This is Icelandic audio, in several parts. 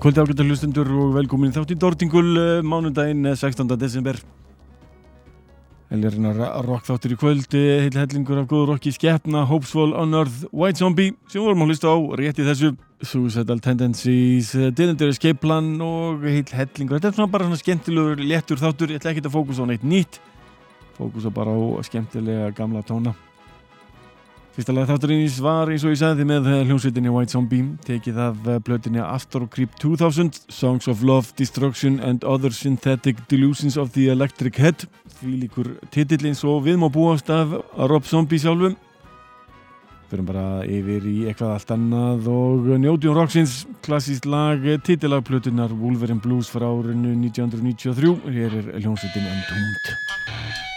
Kvöldi ágættar hlustundur og velkomin þátt í Dortingul eh, mánundaginn eh, 16. desember. Helgarinn að rock þáttur í kvöldi heil hellingur af góður rocki skeppna Hopesfall on Earth, White Zombie sem vorum að hlusta á rétt í þessu. Suicidal Tendencies, eh, There Escape Plan og heil hellingur. Þetta er svona bara svona skemmtilegur léttur þáttur. Ég ætla ekki að fókusa á neitt nýtt. Fókusa bara á skemmtilega gamla tóna Fyrsta lag þátturins var eins og ég sagði með hljómsveitinni White Zombie. Tekið af blötinni After Creep 2000 Songs of Love, Destruction and Other Synthetic Delusions of the Electric Head. Því líkur titillins og við má búast af Rob Zombie sjálfum. Fyrir bara yfir í eitthvað allt annað og njótjum Roxins klassíst lag titillagplötunar Wolverine Blues frá árinu 1993 hér er hljómsveitinni Entombed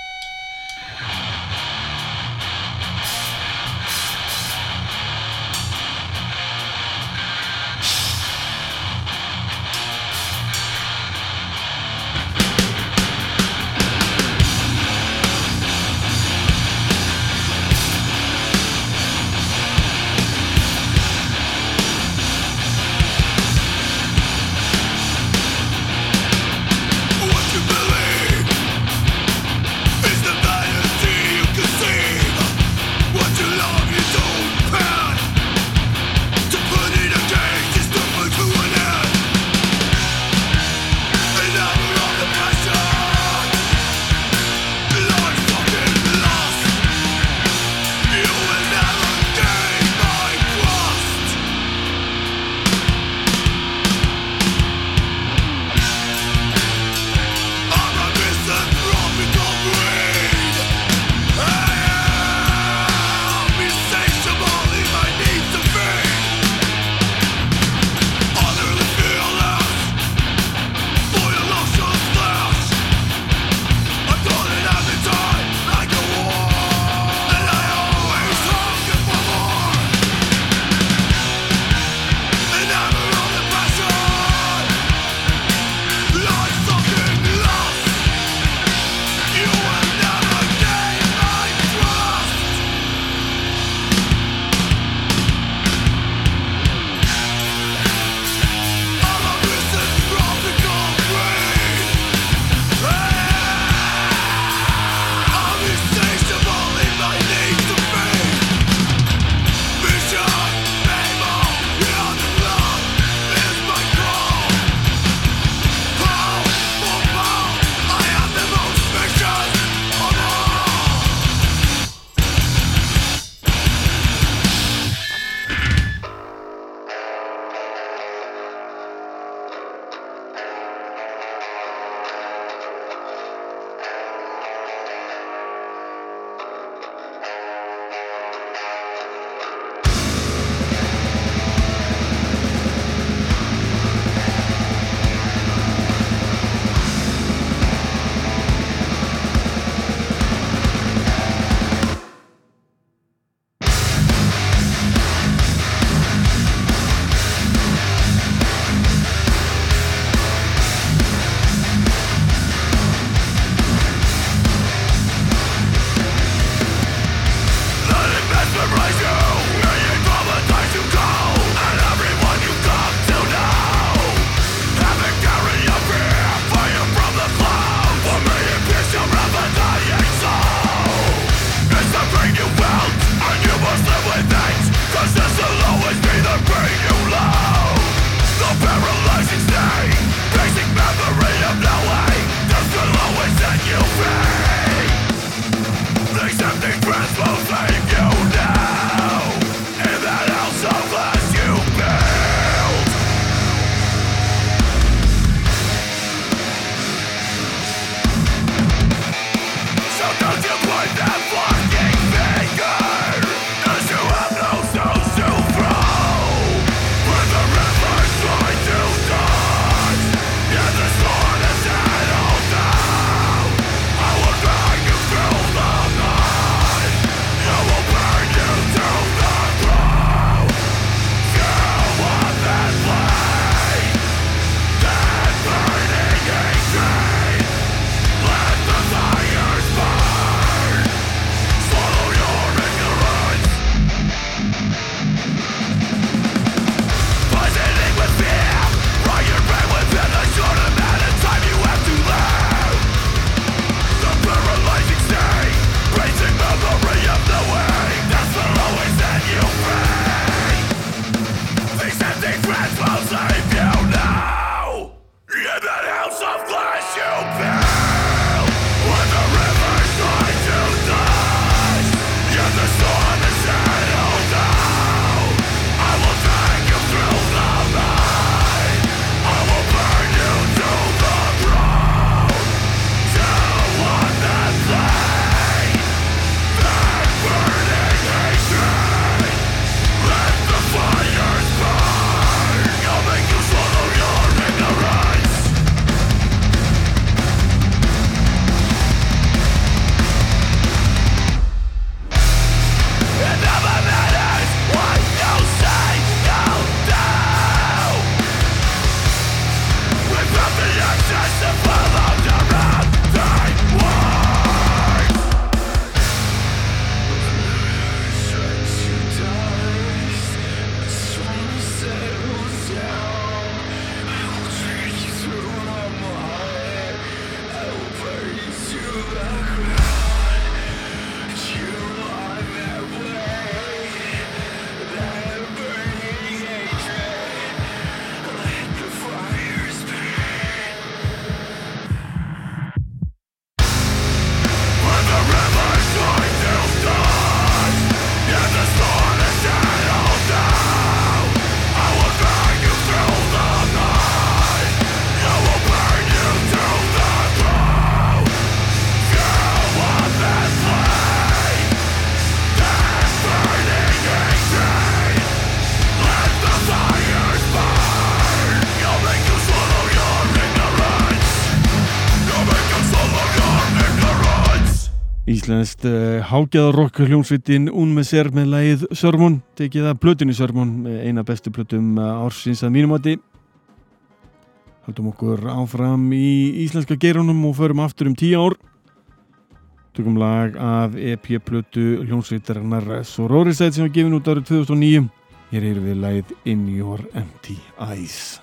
Íslenskt hágæðarokk hljómsveitin Un með sér með lægið Sörmún, tekið að blötunni Sörmún eina bestu blötum ársins að mínum átti Haldum okkur áfram í íslenska geirunum og förum aftur um tíu ár. Tökum lag af EP-blötu hljómsveitarinnar Sororisæt sem var gefin út árið 2009 Hér er við lægið In Your Empty Eyes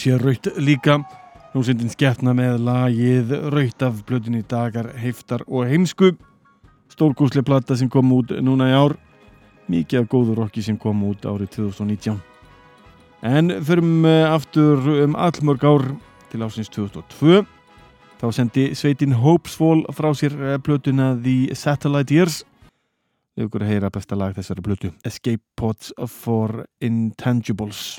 sé raut líka. Hljómsveitin skeppna með lagið raut af blöðinni dagar, heiftar og heimsku. Stórgúslega platta sem kom út núna í ár. Mikið af góður rocki sem kom út árið 2019 en förum eh, aftur um allmörg ár til ásins 2002 þá sendi sveitin Hopesfall frá sér eh, plötuna The Satellite Years við okkur að heyra besta lag þessari plötu Escape Pods for Intangibles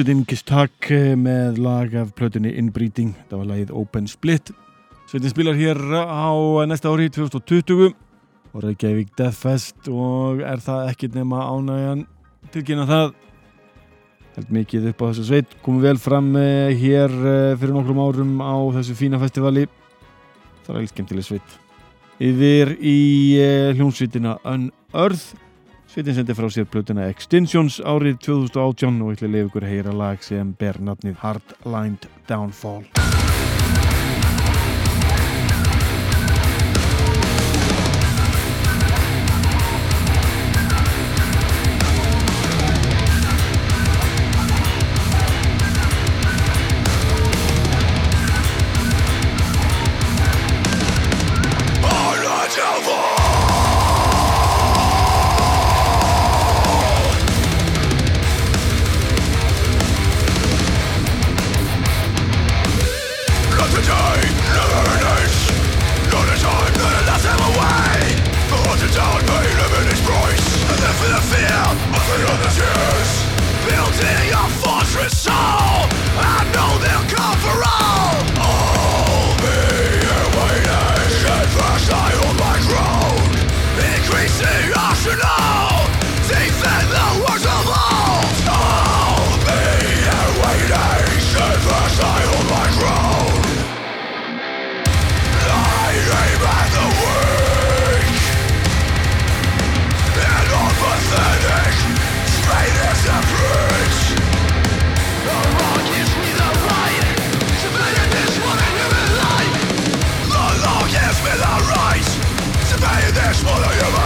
Hljómsveitin Kistak með lag af plötunni Inbreeding, það var lagið Open Split. Sveitin spilar hér á næsta ári 2020 og Reykjavík Deathfest og er það ekkit nema ánægjan tilkynna það. Held mikið upp á þessu sveit, komum vel fram eh, hér eh, fyrir nokkrum árum á þessu fína festivali. Það er alveg skemmtileg sveit. Yfir í eh, hljómsveitina Unearth Sveitin sendi frá sér plötuna Extinctions árið 2018 og ætla að lefa ykkur að heyra lag sem ber nafnið Hardlined Downfall. My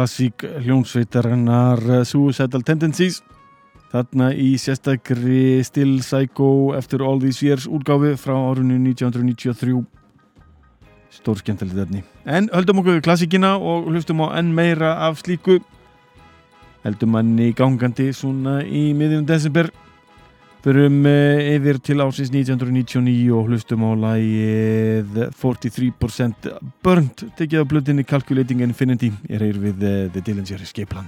klassík hljónsveitarinnar uh, Suicidal Tendencies. Þarna í sérstakri Still Psycho eftir All These Years úrgáfi frá árunni 1993 stórskjöntalið þarni en höldum okkur klassíkina og hlustum á enn meira af slíku. Heldum manni gangandi svona í miðjum desember Förum eh, yfir til ásins 1999 og hlustum á lægið 43% Burnt tekið á blöðinni Calculating Infinity. Er hér við eh, The Dillinger Escape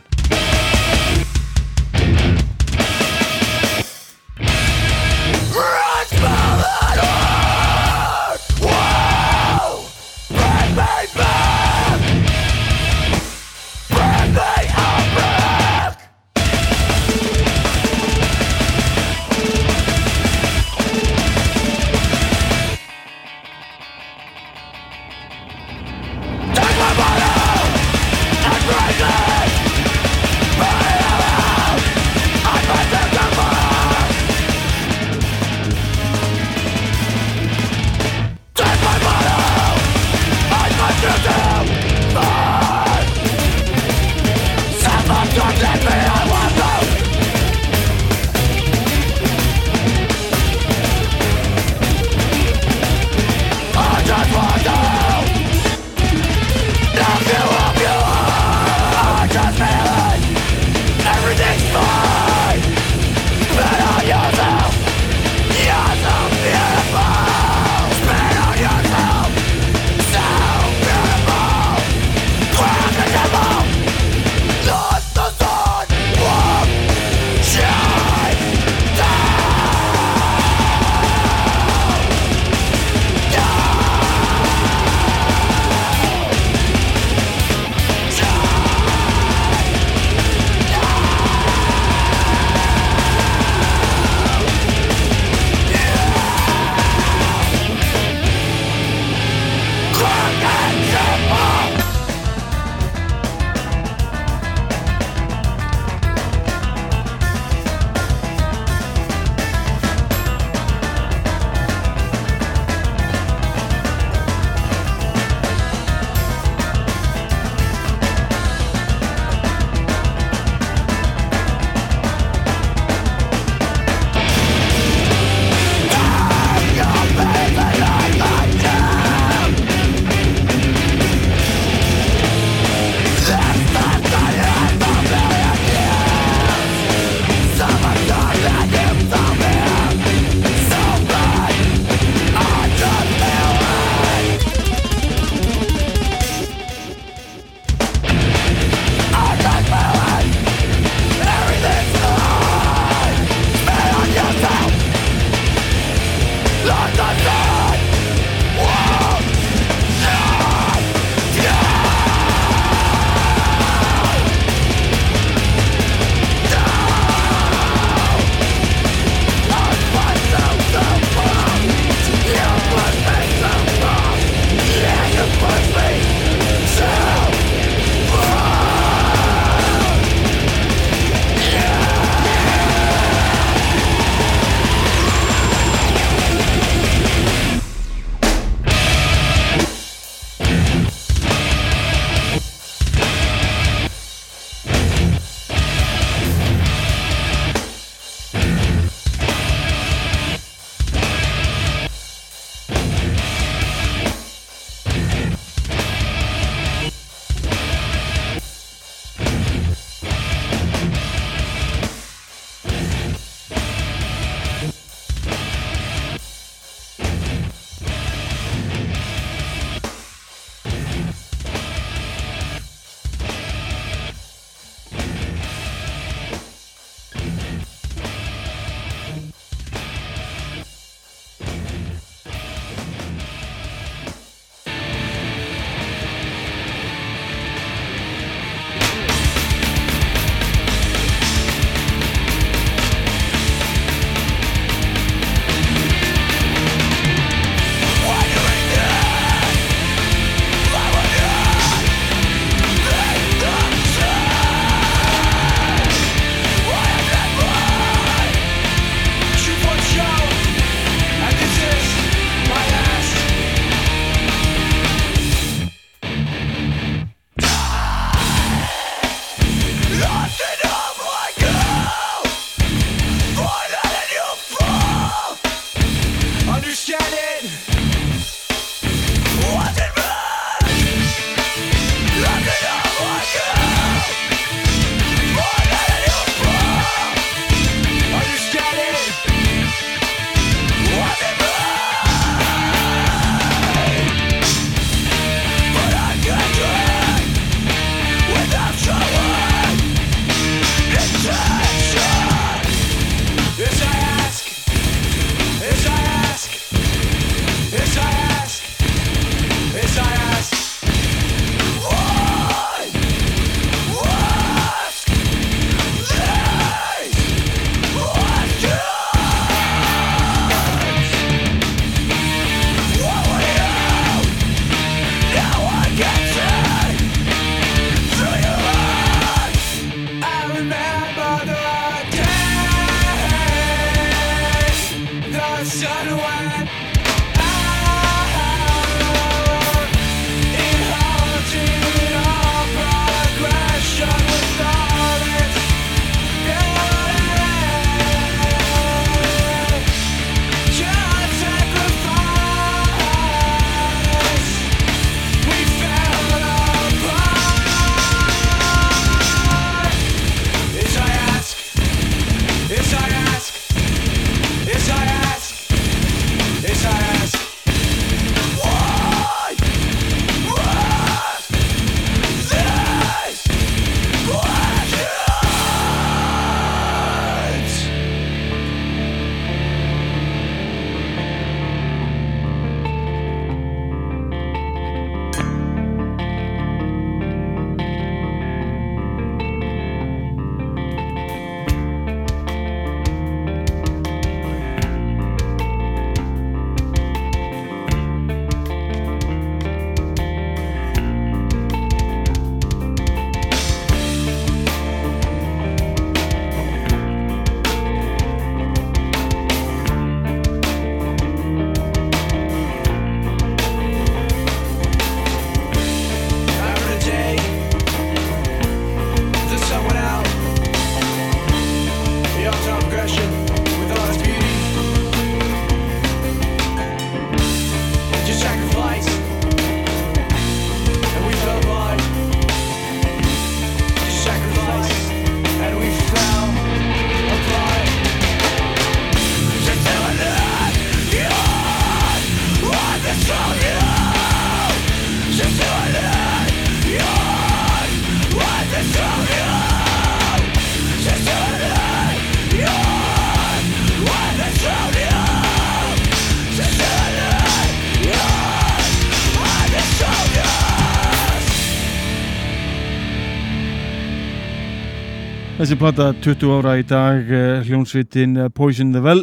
Þessi platta 20 ára í dag eh, hljónsvitin eh, Poison the Well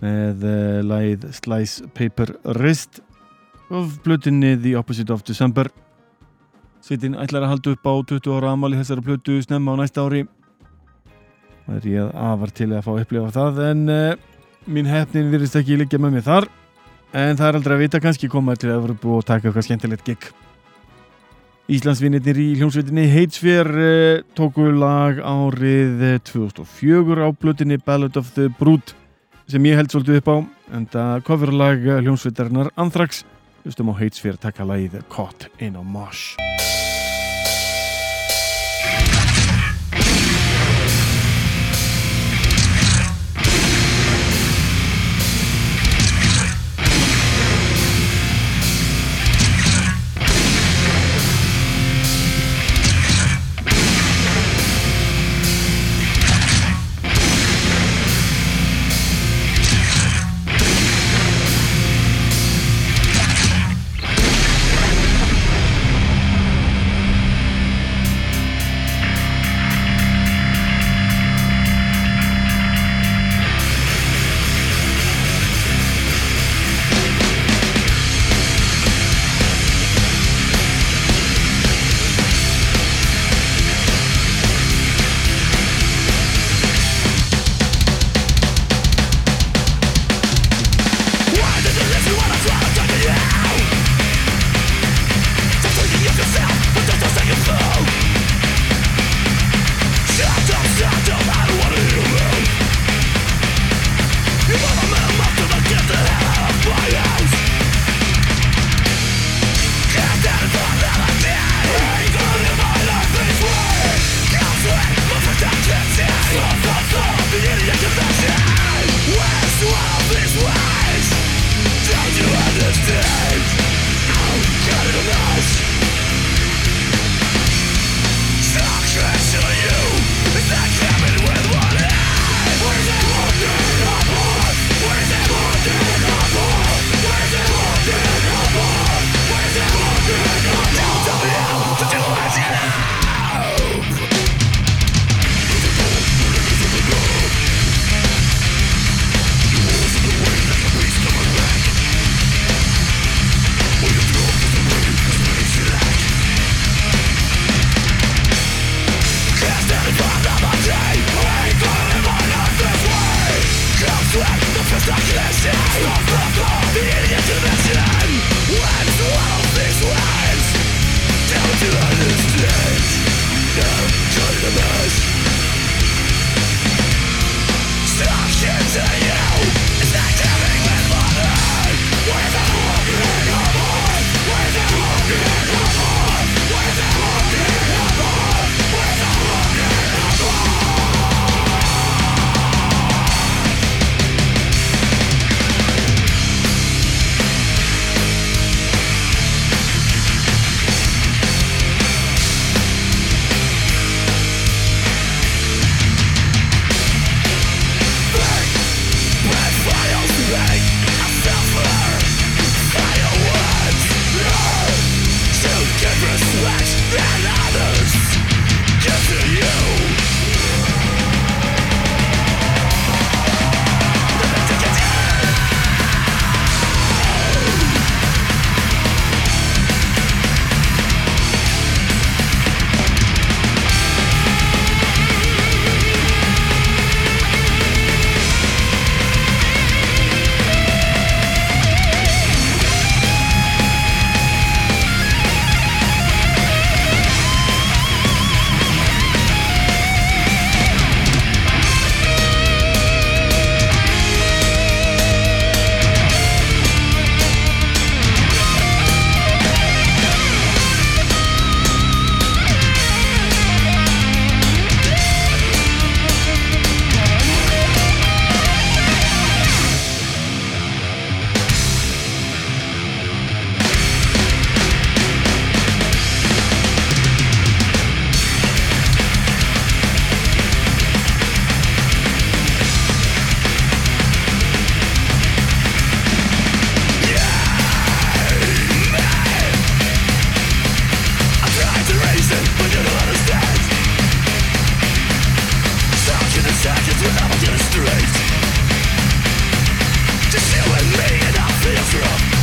með uh, lagið Slice Paper Wrist of blutinni The Opposite of December. Svitin ætlar að halda upp á 20 ára amali þessara blutu snemma á næsta ári. Það er ég að afar til að fá að upplifa það en uh, mín hefnin virðist ekki líka með mig þar. En það er aldrei að vita kannski koma til að vera búið og taka eitthvað skemmtilegt gig Íslandsvinnir í hljómsveitinni Heitsfjör eh, tóku lag árið 2004 á blutinni Ballad of the Brood sem ég held svolítið upp á en það coverlag hljómsveitarinnar Anthrax. Hlustum á Heitsfjör taka lagið Caught in a Mosh strength Just you and me and I feel through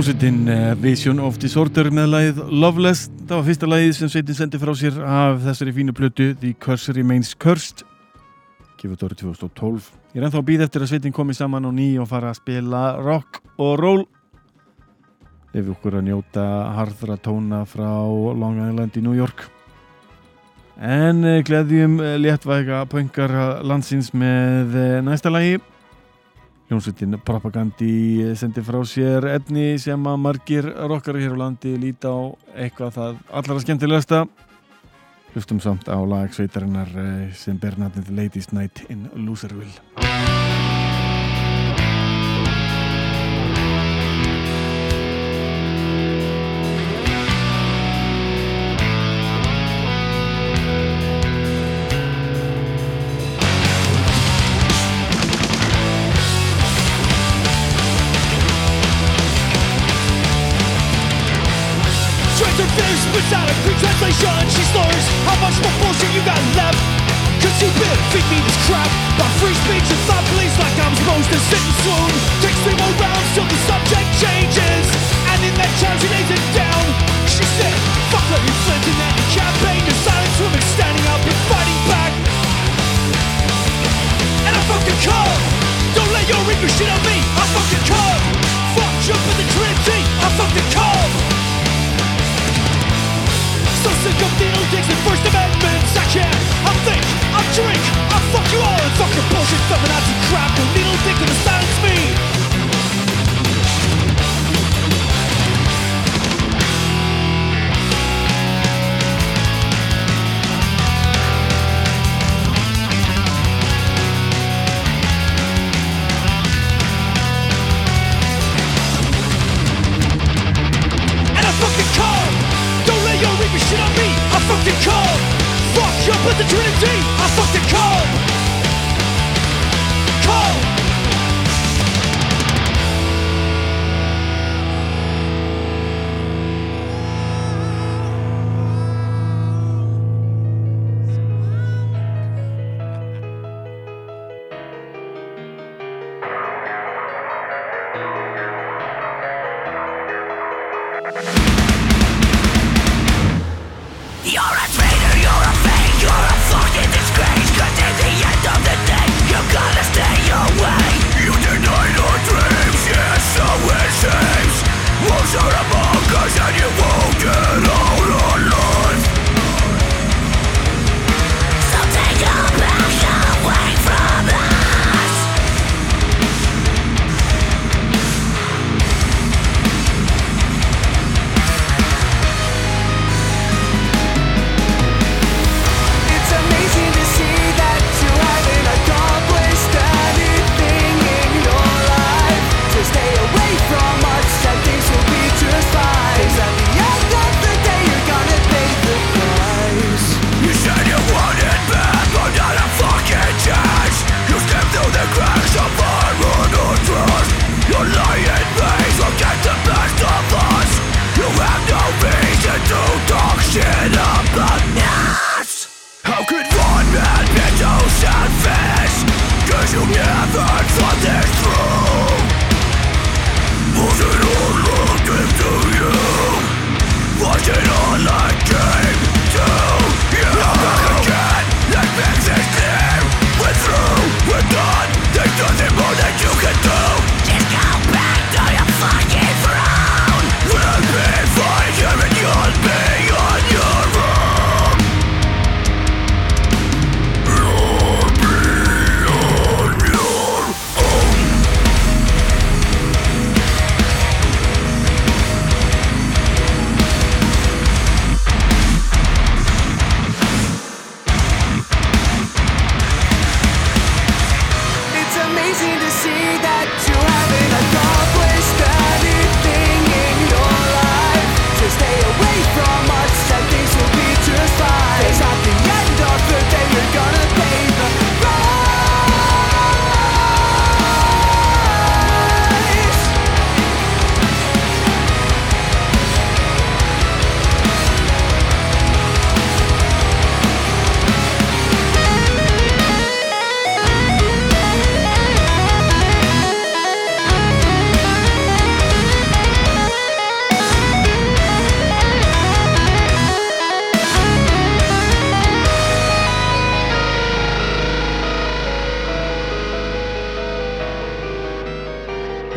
Hljómsveitin uh, Vision of Disorder með lagið Loveless. Það var fyrsta lagið sem sveitin sendi frá sér af þessari fínu plötu The Curse Remains Cursed. Þetta árið 2012 Ég er ennþá að býða eftir að sveitin komi saman á ný og fara að spila rock og roll. Ef við okkur að njóta harðra tóna frá Long Island í New York. En eh, gleðjum eh, léttvæga pöngar landsins með eh, næsta lagi Hljómsveitin Propagandi sendi frá sér efni sem að margir rockari hér á landi líta á eitthvað það allra skemmtilegasta. Hlustum samt á lag sveitarinnar sem ber nafnið Ladies Night in Loserville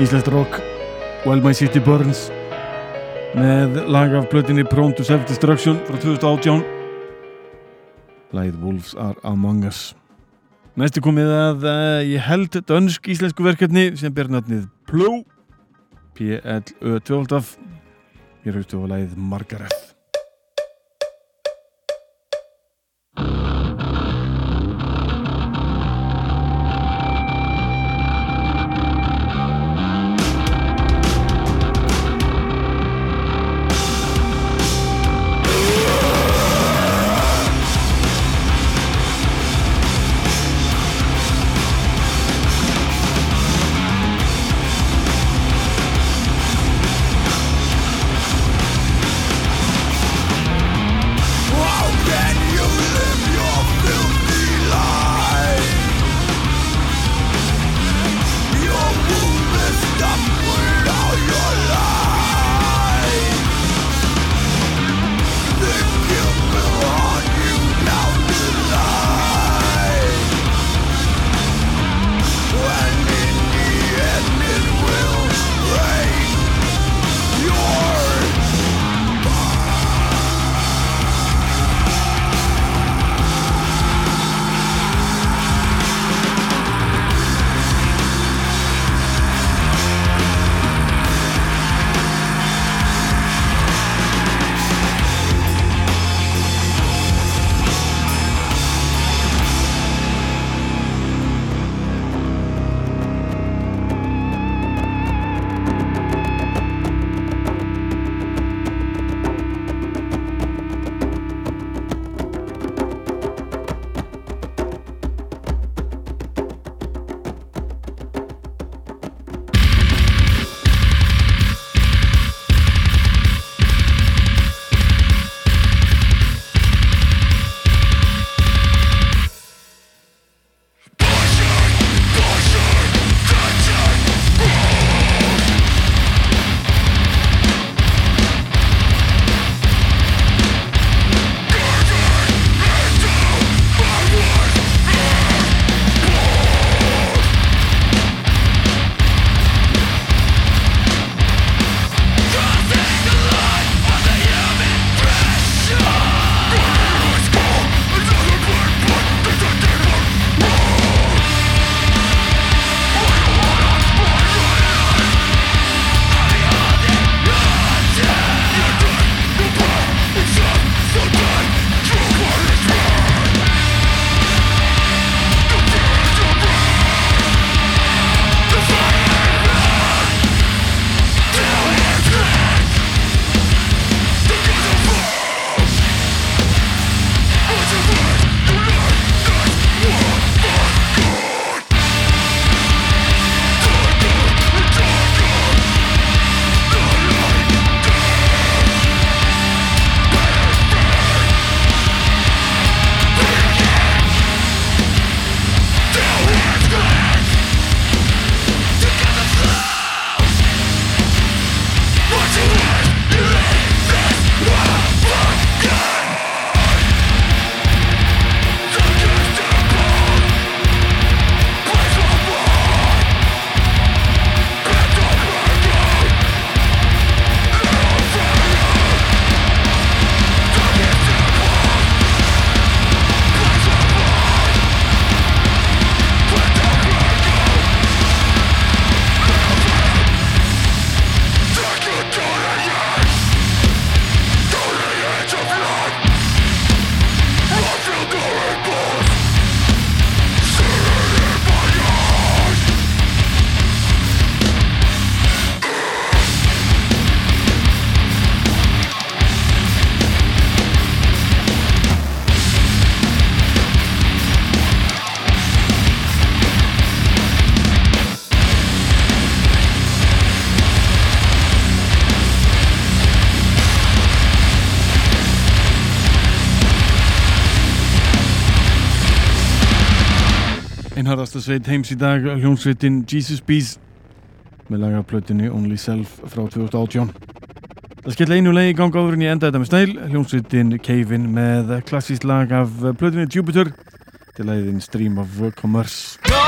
Íslandst rock While My City Burns með lag af blötinni Prone to Self-Destruction frá 2018 Læð Wolves Are Among Us. Næstu komið að uh, ég held dönsk íslensku verkefni sem ber nöfnið Plú P-L-Ö-12 Ég raustu á læð Margaret einharðasta sveit heims í dag hljómsveitin Jesus Bees með lagaplötunni Only Self frá 2018 Það skell einu legi í ganga áður en ég enda þetta með stæl hljómsveitin Kevin með klassíst lag af plötunni Jupiter til leiðin Stream of Commerce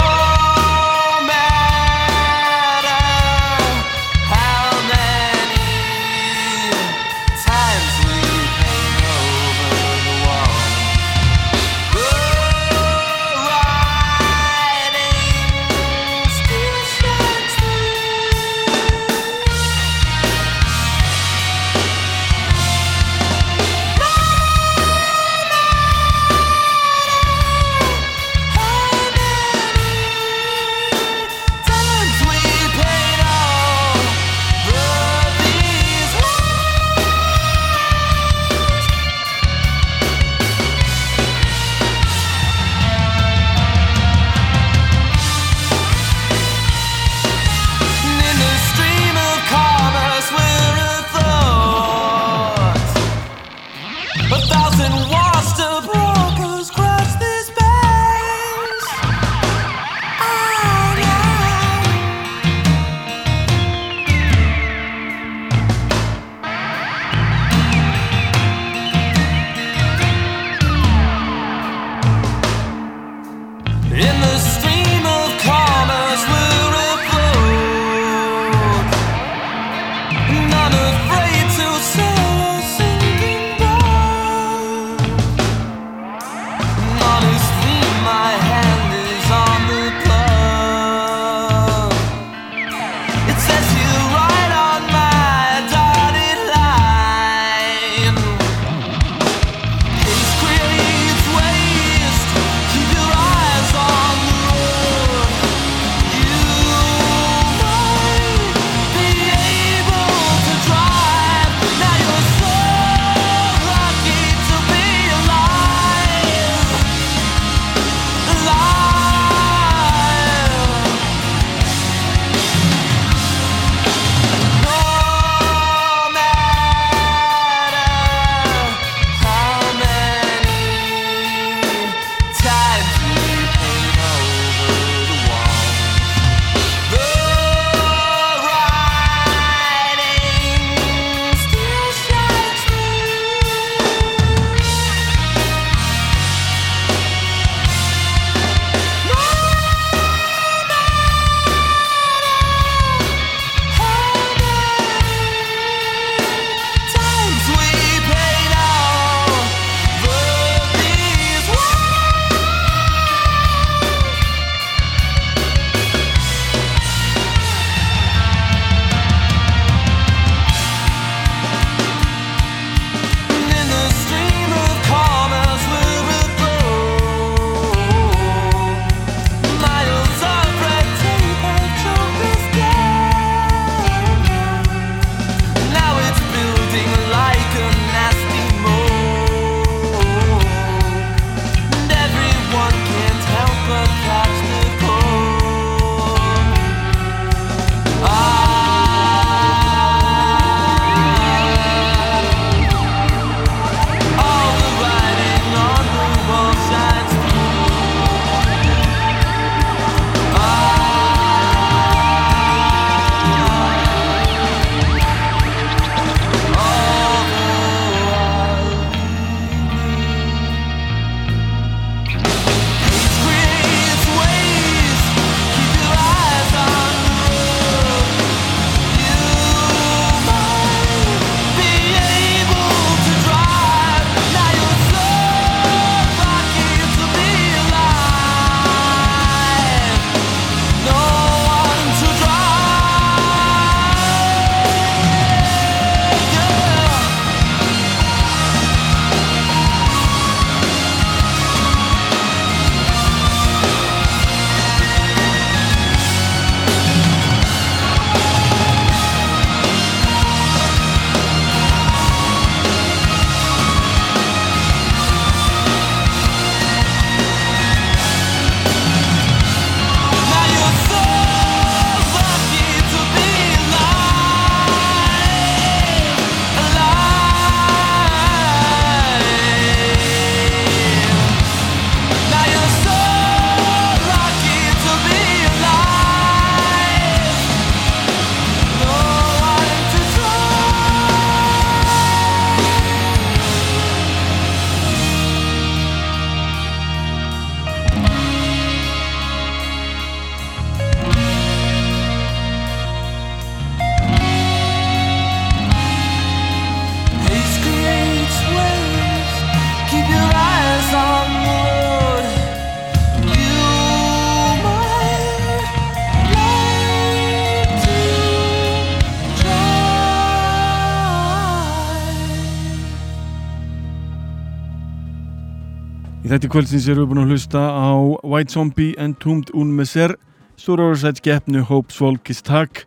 Þetta kvöldsins erum við búin að hlusta á White Zombie Entombed Un Messer Stóraorsæts gefnu Hope's Walk is Tag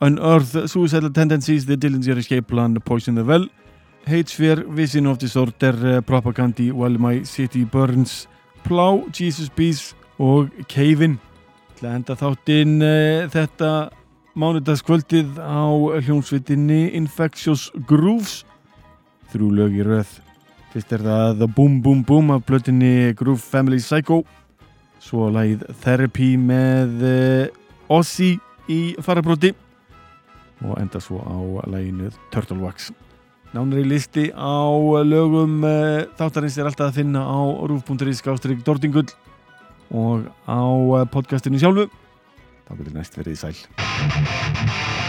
Unearth Suicidal Tendencies The Dillinger Escape Plan Poison the Well. Hatesphere Vision of Disorder Propagandi While My City Burns. Plow Jesus Bees og Cave-in. Það enda þáttinn uh, þetta mánudagskvöldið á hljómsvitinni Infectious Grooves. Þrjú lögir öð Fyrst er það The Boom Boom Boom af blötinni Groove Family Psycho Svo lagið Therapy með eh, Ozzy í farabróti og enda svo á laginu Turtle Wax Nánari listi á lögum eh, þáttarins er alltaf að finna á rúf.is skástrygg Dortingull og á eh, podcastinu sjálfu. Þá getur næst verið í sæl.